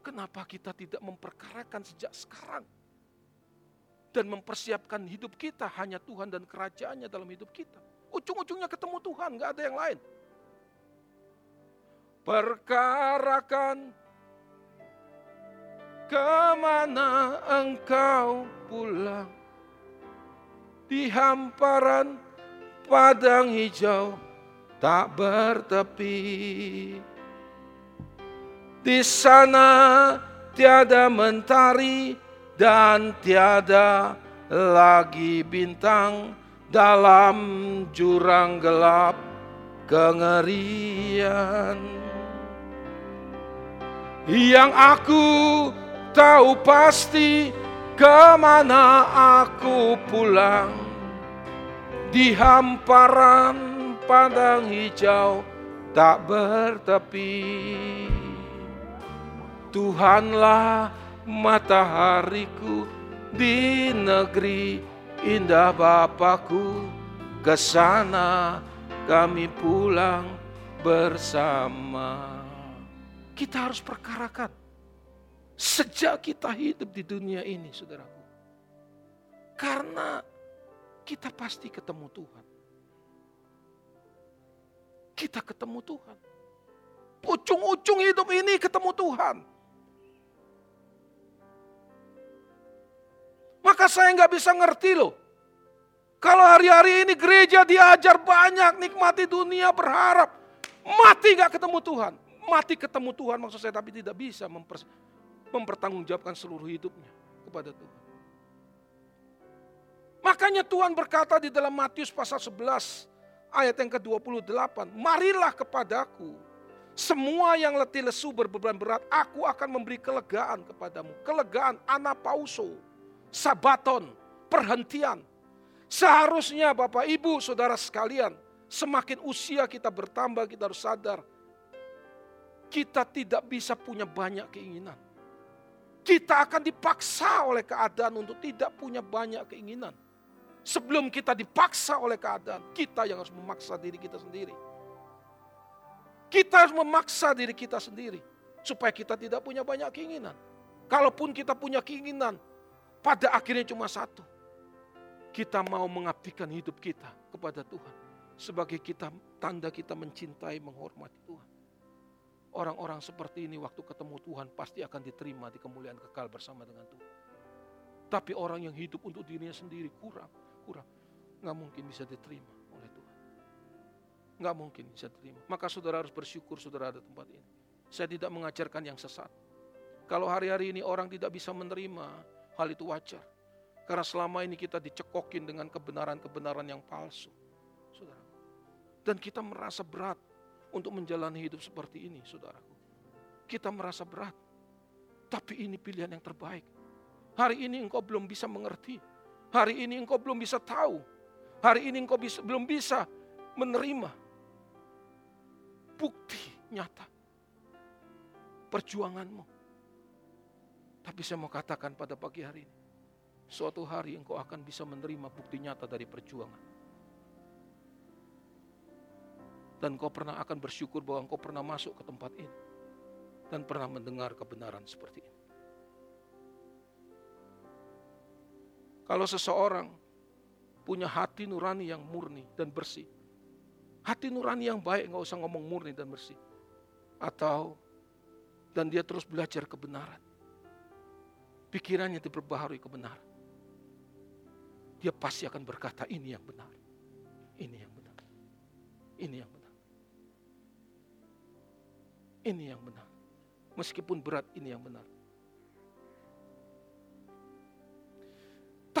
kenapa kita tidak memperkarakan sejak sekarang? Dan mempersiapkan hidup kita hanya Tuhan dan kerajaannya dalam hidup kita. Ujung-ujungnya ketemu Tuhan, gak ada yang lain. Perkarakan ke mana engkau pulang di hamparan padang hijau tak bertepi. Di sana tiada mentari dan tiada lagi bintang dalam jurang gelap kengerian. Yang aku tahu pasti ke mana aku pulang di hamparan padang hijau tak bertepi. Tuhanlah matahariku di negeri indah Bapakku. Ke sana kami pulang bersama. Kita harus perkarakan. Sejak kita hidup di dunia ini, saudaraku. Karena kita pasti ketemu Tuhan. Kita ketemu Tuhan. Ujung-ujung hidup ini ketemu Tuhan. Maka saya nggak bisa ngerti loh. Kalau hari-hari ini gereja diajar banyak nikmati dunia berharap. Mati nggak ketemu Tuhan. Mati ketemu Tuhan maksud saya tapi tidak bisa memper, mempertanggungjawabkan seluruh hidupnya kepada Tuhan. Makanya Tuhan berkata di dalam Matius pasal 11 ayat yang ke-28, marilah kepadaku semua yang letih lesu berbeban berat, aku akan memberi kelegaan kepadamu. Kelegaan anapauso, sabaton, perhentian. Seharusnya Bapak Ibu Saudara sekalian, semakin usia kita bertambah kita harus sadar kita tidak bisa punya banyak keinginan. Kita akan dipaksa oleh keadaan untuk tidak punya banyak keinginan. Sebelum kita dipaksa oleh keadaan, kita yang harus memaksa diri kita sendiri. Kita harus memaksa diri kita sendiri supaya kita tidak punya banyak keinginan. Kalaupun kita punya keinginan, pada akhirnya cuma satu. Kita mau mengabdikan hidup kita kepada Tuhan sebagai kita tanda kita mencintai, menghormati Tuhan. Orang-orang seperti ini waktu ketemu Tuhan pasti akan diterima di kemuliaan kekal bersama dengan Tuhan. Tapi orang yang hidup untuk dirinya sendiri kurang kurang. Nggak mungkin bisa diterima oleh Tuhan. Nggak mungkin bisa diterima. Maka saudara harus bersyukur saudara ada tempat ini. Saya tidak mengajarkan yang sesat. Kalau hari-hari ini orang tidak bisa menerima, hal itu wajar. Karena selama ini kita dicekokin dengan kebenaran-kebenaran yang palsu. Saudara. Dan kita merasa berat untuk menjalani hidup seperti ini, saudaraku. Kita merasa berat. Tapi ini pilihan yang terbaik. Hari ini engkau belum bisa mengerti. Hari ini engkau belum bisa tahu. Hari ini engkau bisa, belum bisa menerima bukti nyata perjuanganmu. Tapi saya mau katakan pada pagi hari ini, suatu hari engkau akan bisa menerima bukti nyata dari perjuangan. Dan engkau pernah akan bersyukur bahwa engkau pernah masuk ke tempat ini. dan pernah mendengar kebenaran seperti ini. Kalau seseorang punya hati nurani yang murni dan bersih, hati nurani yang baik nggak usah ngomong murni dan bersih, atau dan dia terus belajar kebenaran, pikirannya diperbaharui kebenaran, dia pasti akan berkata ini yang benar, ini yang benar, ini yang benar, ini yang benar. Meskipun berat ini yang benar.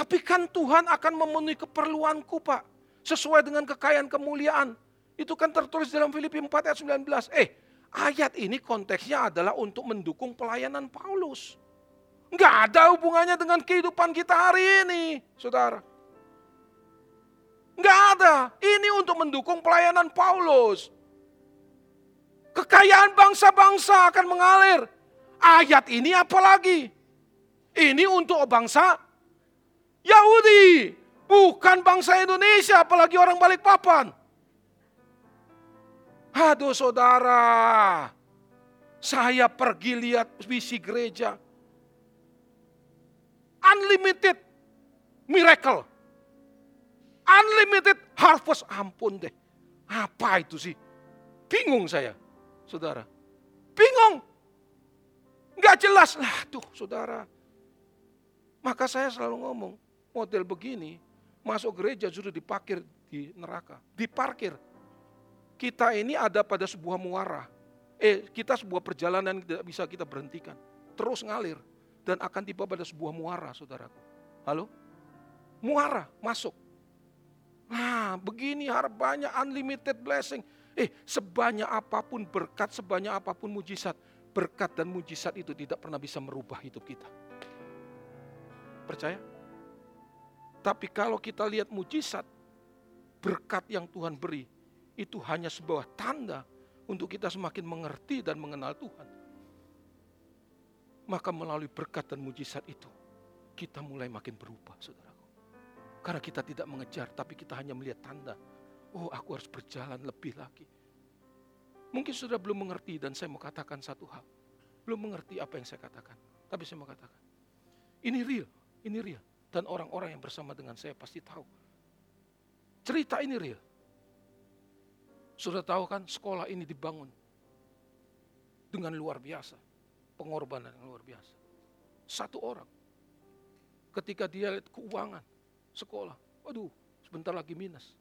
Tapi kan Tuhan akan memenuhi keperluanku Pak. Sesuai dengan kekayaan kemuliaan. Itu kan tertulis dalam Filipi 4 ayat 19. Eh, ayat ini konteksnya adalah untuk mendukung pelayanan Paulus. Enggak ada hubungannya dengan kehidupan kita hari ini, saudara. Enggak ada. Ini untuk mendukung pelayanan Paulus. Kekayaan bangsa-bangsa akan mengalir. Ayat ini apa lagi? Ini untuk bangsa Yahudi, bukan bangsa Indonesia, apalagi orang balik papan. Aduh saudara, saya pergi lihat visi gereja. Unlimited miracle. Unlimited harvest, ampun deh. Apa itu sih? Bingung saya, saudara. Bingung. Gak jelas lah tuh saudara. Maka saya selalu ngomong, model begini, masuk gereja sudah diparkir di neraka, diparkir. Kita ini ada pada sebuah muara. Eh, kita sebuah perjalanan yang tidak bisa kita berhentikan. Terus ngalir dan akan tiba pada sebuah muara, saudaraku. Halo? Muara, masuk. Nah, begini banyak unlimited blessing. Eh, sebanyak apa pun berkat, sebanyak apa pun mujizat, berkat dan mujizat itu tidak pernah bisa merubah hidup kita. Percaya? Tapi kalau kita lihat mujizat, berkat yang Tuhan beri, itu hanya sebuah tanda untuk kita semakin mengerti dan mengenal Tuhan. Maka melalui berkat dan mujizat itu, kita mulai makin berubah, saudaraku. Karena kita tidak mengejar, tapi kita hanya melihat tanda. Oh, aku harus berjalan lebih lagi. Mungkin sudah belum mengerti dan saya mau katakan satu hal. Belum mengerti apa yang saya katakan. Tapi saya mau katakan. Ini real, ini real. Dan orang-orang yang bersama dengan saya pasti tahu. Cerita ini real. Sudah tahu kan sekolah ini dibangun dengan luar biasa. Pengorbanan yang luar biasa. Satu orang. Ketika dia lihat keuangan sekolah. Waduh sebentar lagi minus.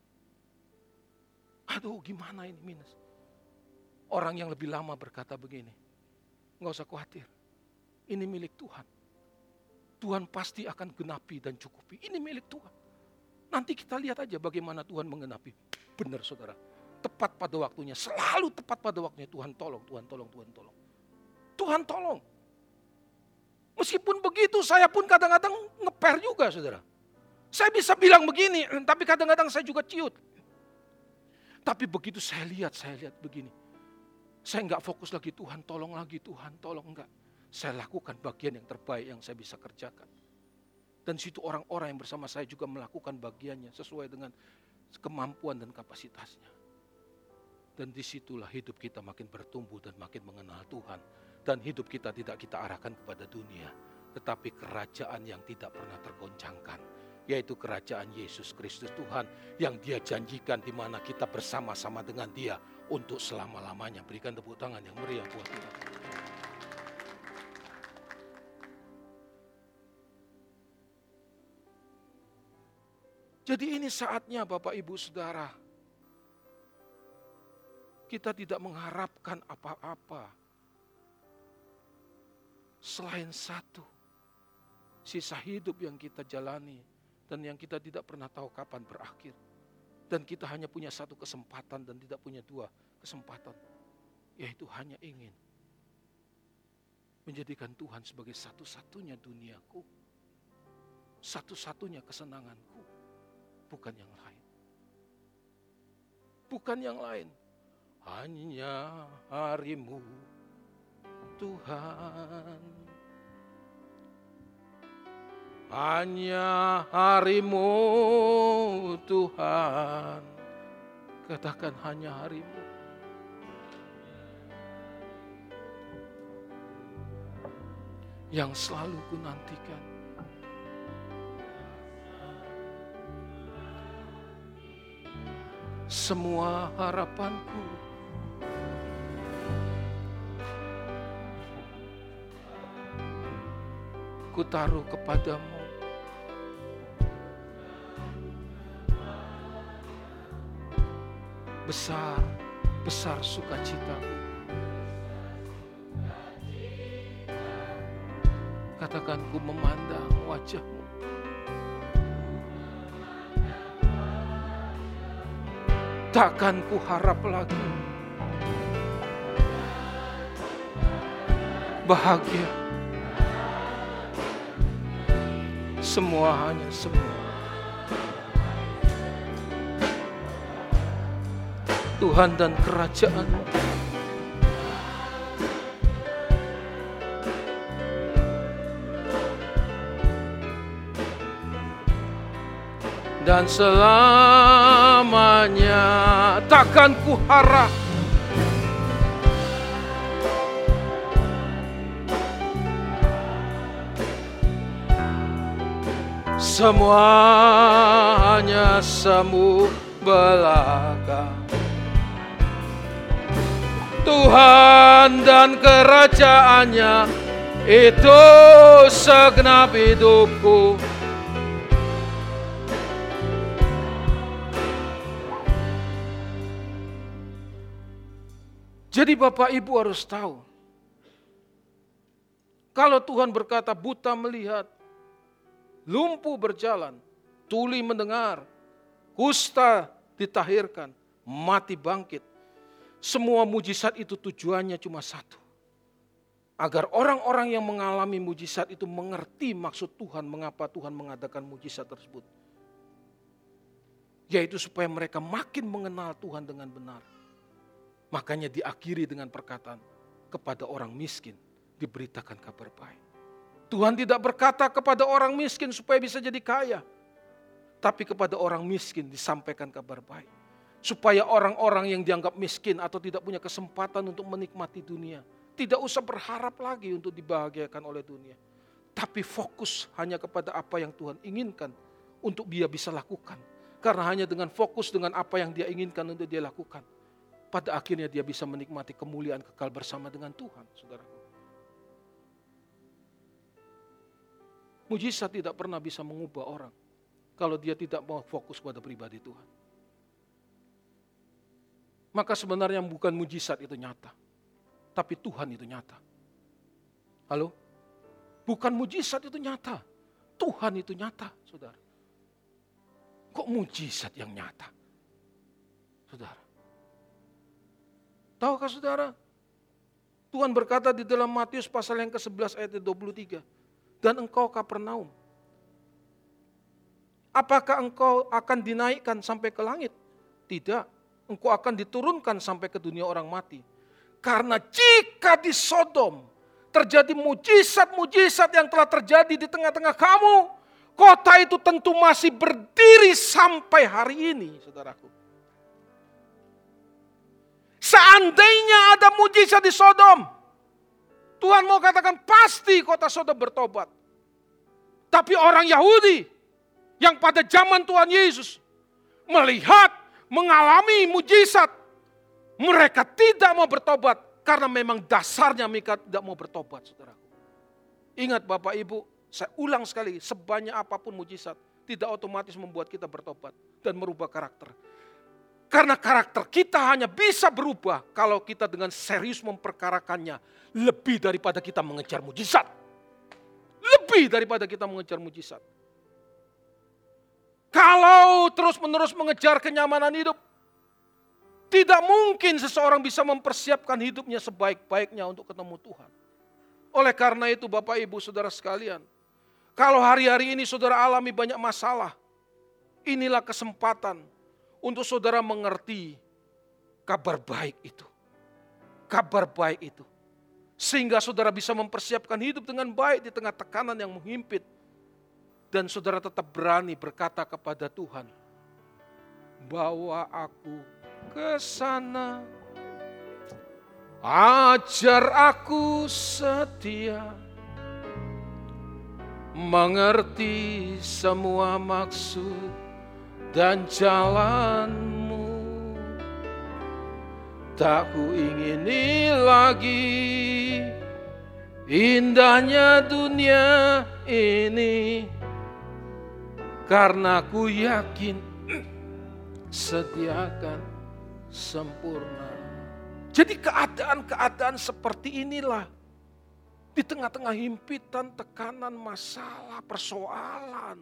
Aduh gimana ini minus. Orang yang lebih lama berkata begini. Nggak usah khawatir. Ini milik Tuhan Tuhan pasti akan genapi dan cukupi. Ini milik Tuhan. Nanti kita lihat aja bagaimana Tuhan menggenapi. Benar saudara. Tepat pada waktunya. Selalu tepat pada waktunya. Tuhan tolong, Tuhan tolong, Tuhan tolong. Tuhan tolong. Meskipun begitu saya pun kadang-kadang ngeper juga saudara. Saya bisa bilang begini, tapi kadang-kadang saya juga ciut. Tapi begitu saya lihat, saya lihat begini. Saya nggak fokus lagi Tuhan tolong lagi, Tuhan tolong enggak saya lakukan bagian yang terbaik yang saya bisa kerjakan. Dan situ orang-orang yang bersama saya juga melakukan bagiannya sesuai dengan kemampuan dan kapasitasnya. Dan di situlah hidup kita makin bertumbuh dan makin mengenal Tuhan. Dan hidup kita tidak kita arahkan kepada dunia. Tetapi kerajaan yang tidak pernah tergoncangkan. Yaitu kerajaan Yesus Kristus Tuhan. Yang dia janjikan di mana kita bersama-sama dengan dia. Untuk selama-lamanya. Berikan tepuk tangan yang meriah buat Tuhan. Jadi ini saatnya Bapak Ibu Saudara. Kita tidak mengharapkan apa-apa. Selain satu. Sisa hidup yang kita jalani. Dan yang kita tidak pernah tahu kapan berakhir. Dan kita hanya punya satu kesempatan dan tidak punya dua kesempatan. Yaitu hanya ingin menjadikan Tuhan sebagai satu-satunya duniaku. Satu-satunya kesenanganku bukan yang lain. Bukan yang lain. Hanya harimu Tuhan. Hanya harimu Tuhan. Katakan hanya harimu. yang selalu ku nantikan. Semua harapanku ku taruh kepadamu. Besar, besar sukacitaku. Katakan ku memandang wajahmu. Takkan ku harap lagi bahagia. Semua hanya semua. Tuhan dan kerajaan. Dan selamanya takkan ku harap semua hanya semu belaka Tuhan dan kerajaannya itu segenap hidupku Jadi Bapak Ibu harus tahu, kalau Tuhan berkata buta melihat, lumpuh berjalan, tuli mendengar, kusta ditahirkan, mati bangkit. Semua mujizat itu tujuannya cuma satu. Agar orang-orang yang mengalami mujizat itu mengerti maksud Tuhan, mengapa Tuhan mengadakan mujizat tersebut. Yaitu supaya mereka makin mengenal Tuhan dengan benar Makanya diakhiri dengan perkataan kepada orang miskin diberitakan kabar baik. Tuhan tidak berkata kepada orang miskin supaya bisa jadi kaya. Tapi kepada orang miskin disampaikan kabar baik. Supaya orang-orang yang dianggap miskin atau tidak punya kesempatan untuk menikmati dunia. Tidak usah berharap lagi untuk dibahagiakan oleh dunia. Tapi fokus hanya kepada apa yang Tuhan inginkan untuk dia bisa lakukan. Karena hanya dengan fokus dengan apa yang dia inginkan untuk dia lakukan pada akhirnya dia bisa menikmati kemuliaan kekal bersama dengan Tuhan, saudara. Mujizat tidak pernah bisa mengubah orang kalau dia tidak mau fokus pada pribadi Tuhan. Maka sebenarnya bukan mujizat itu nyata, tapi Tuhan itu nyata. Halo? Bukan mujizat itu nyata, Tuhan itu nyata, saudara. Kok mujizat yang nyata? Saudara. Tahukah saudara? Tuhan berkata di dalam Matius pasal yang ke-11 ayat 23. Dan engkau Kapernaum. Apakah engkau akan dinaikkan sampai ke langit? Tidak. Engkau akan diturunkan sampai ke dunia orang mati. Karena jika di Sodom terjadi mujizat-mujizat yang telah terjadi di tengah-tengah kamu, kota itu tentu masih berdiri sampai hari ini, saudaraku. Seandainya ada mujizat di Sodom, Tuhan mau katakan pasti kota Sodom bertobat. Tapi orang Yahudi yang pada zaman Tuhan Yesus melihat, mengalami mujizat, mereka tidak mau bertobat karena memang dasarnya mereka tidak mau bertobat, saudara. Ingat Bapak Ibu, saya ulang sekali, sebanyak apa pun mujizat tidak otomatis membuat kita bertobat dan merubah karakter. Karena karakter kita hanya bisa berubah kalau kita dengan serius memperkarakannya lebih daripada kita mengejar mujizat. Lebih daripada kita mengejar mujizat. Kalau terus-menerus mengejar kenyamanan hidup, tidak mungkin seseorang bisa mempersiapkan hidupnya sebaik-baiknya untuk ketemu Tuhan. Oleh karena itu Bapak Ibu Saudara sekalian, kalau hari-hari ini saudara alami banyak masalah, inilah kesempatan untuk saudara mengerti kabar baik itu. Kabar baik itu. Sehingga saudara bisa mempersiapkan hidup dengan baik di tengah tekanan yang menghimpit. Dan saudara tetap berani berkata kepada Tuhan, bawa aku ke sana. Ajar aku setia mengerti semua maksud dan jalanmu. Tak ku ingini lagi indahnya dunia ini karena ku yakin sediakan sempurna. Jadi keadaan-keadaan seperti inilah di tengah-tengah himpitan, tekanan, masalah, persoalan.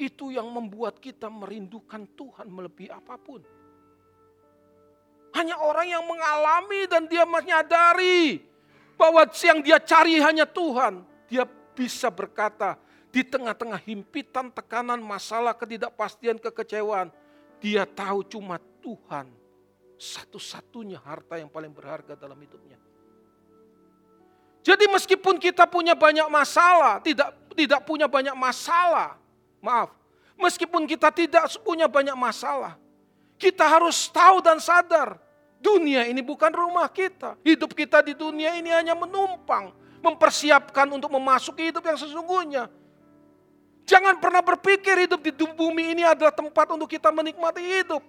Itu yang membuat kita merindukan Tuhan melebihi apa pun. Hanya orang yang mengalami dan dia menyadari bahwa yang dia cari hanya Tuhan. Dia bisa berkata di tengah-tengah himpitan, tekanan, masalah, ketidakpastian, kekecewaan. Dia tahu cuma Tuhan satu-satunya harta yang paling berharga dalam hidupnya. Jadi meskipun kita punya banyak masalah, tidak tidak punya banyak masalah, maaf, meskipun kita tidak punya banyak masalah, kita harus tahu dan sadar dunia ini bukan rumah kita. Hidup kita di dunia ini hanya menumpang, mempersiapkan untuk memasuki hidup yang sesungguhnya. Jangan pernah berpikir hidup di bumi ini adalah tempat untuk kita menikmati hidup.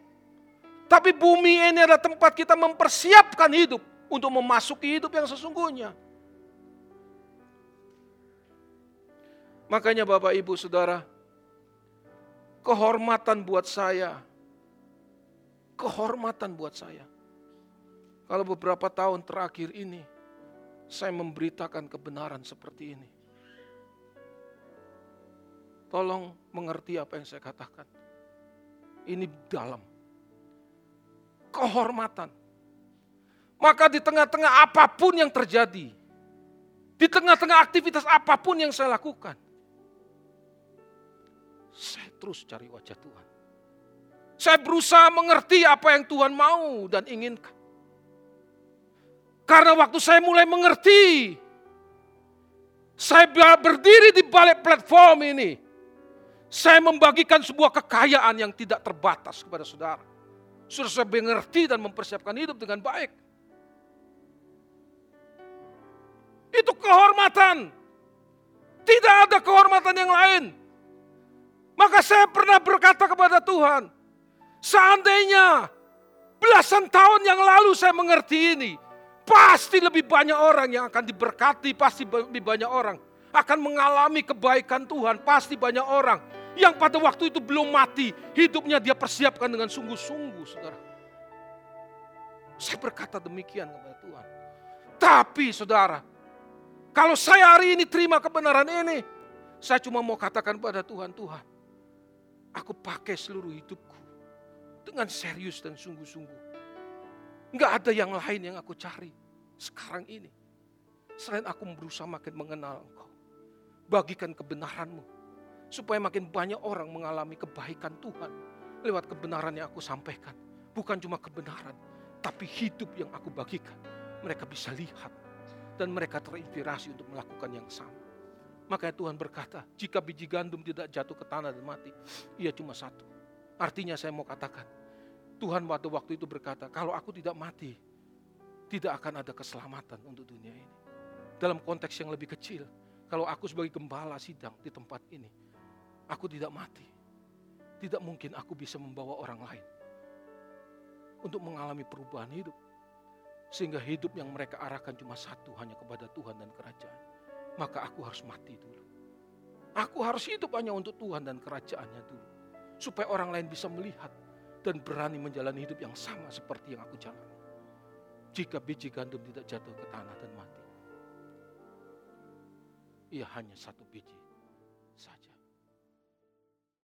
Tapi bumi ini adalah tempat kita mempersiapkan hidup untuk memasuki hidup yang sesungguhnya. Makanya Bapak Ibu Saudara, kehormatan buat saya, kehormatan buat saya. Kalau beberapa tahun terakhir ini, saya memberitakan kebenaran seperti ini. Tolong mengerti apa yang saya katakan. Ini dalam. Kehormatan. Maka di tengah-tengah apa pun yang terjadi, di tengah-tengah aktivitas apa pun yang saya lakukan, saya terus cari wajah Tuhan. Saya berusaha mengerti apa yang Tuhan mau dan inginkan. Karena waktu saya mulai mengerti, saya berdiri di balik platform ini. Saya membagikan sebuah kekayaan yang tidak terbatas kepada saudara. Sudah saya mengerti dan mempersiapkan hidup dengan baik. Itu kehormatan. Tidak ada kehormatan yang lain. Maka saya pernah berkata kepada Tuhan, seandainya belasan tahun yang lalu saya mengerti ini, pasti lebih banyak orang yang akan diberkati, pasti lebih banyak orang akan mengalami kebaikan Tuhan, pasti banyak orang yang pada waktu itu belum mati, hidupnya dia persiapkan dengan sungguh-sungguh, saudara. Saya berkata demikian kepada Tuhan. Tapi saudara, kalau saya hari ini terima kebenaran ini, saya cuma mau katakan pada Tuhan, Tuhan, Aku pakai seluruh hidupku dengan serius dan sungguh-sungguh. Enggak ada yang lain yang aku cari sekarang ini. Selain aku berusaha makin mengenal engkau. Bagikan kebenaranmu. Supaya makin banyak orang mengalami kebaikan Tuhan. Lewat kebenaran yang aku sampaikan. Bukan cuma kebenaran. Tapi hidup yang aku bagikan. Mereka bisa lihat. Dan mereka terinspirasi untuk melakukan yang sama. Makanya Tuhan berkata, jika biji gandum tidak jatuh ke tanah dan mati, ia cuma satu. Artinya saya mau katakan, Tuhan waktu waktu itu berkata, kalau aku tidak mati, tidak akan ada keselamatan untuk dunia ini. Dalam konteks yang lebih kecil, kalau aku sebagai gembala sidang di tempat ini, aku tidak mati. Tidak mungkin aku bisa membawa orang lain untuk mengalami perubahan hidup. Sehingga hidup yang mereka arahkan cuma satu, hanya kepada Tuhan dan kerajaan maka aku harus mati dulu. Aku harus hidup hanya untuk Tuhan dan kerajaannya dulu. Supaya orang lain bisa melihat dan berani menjalani hidup yang sama seperti yang aku jalani. Jika biji gandum tidak jatuh ke tanah dan mati. Ia hanya satu biji.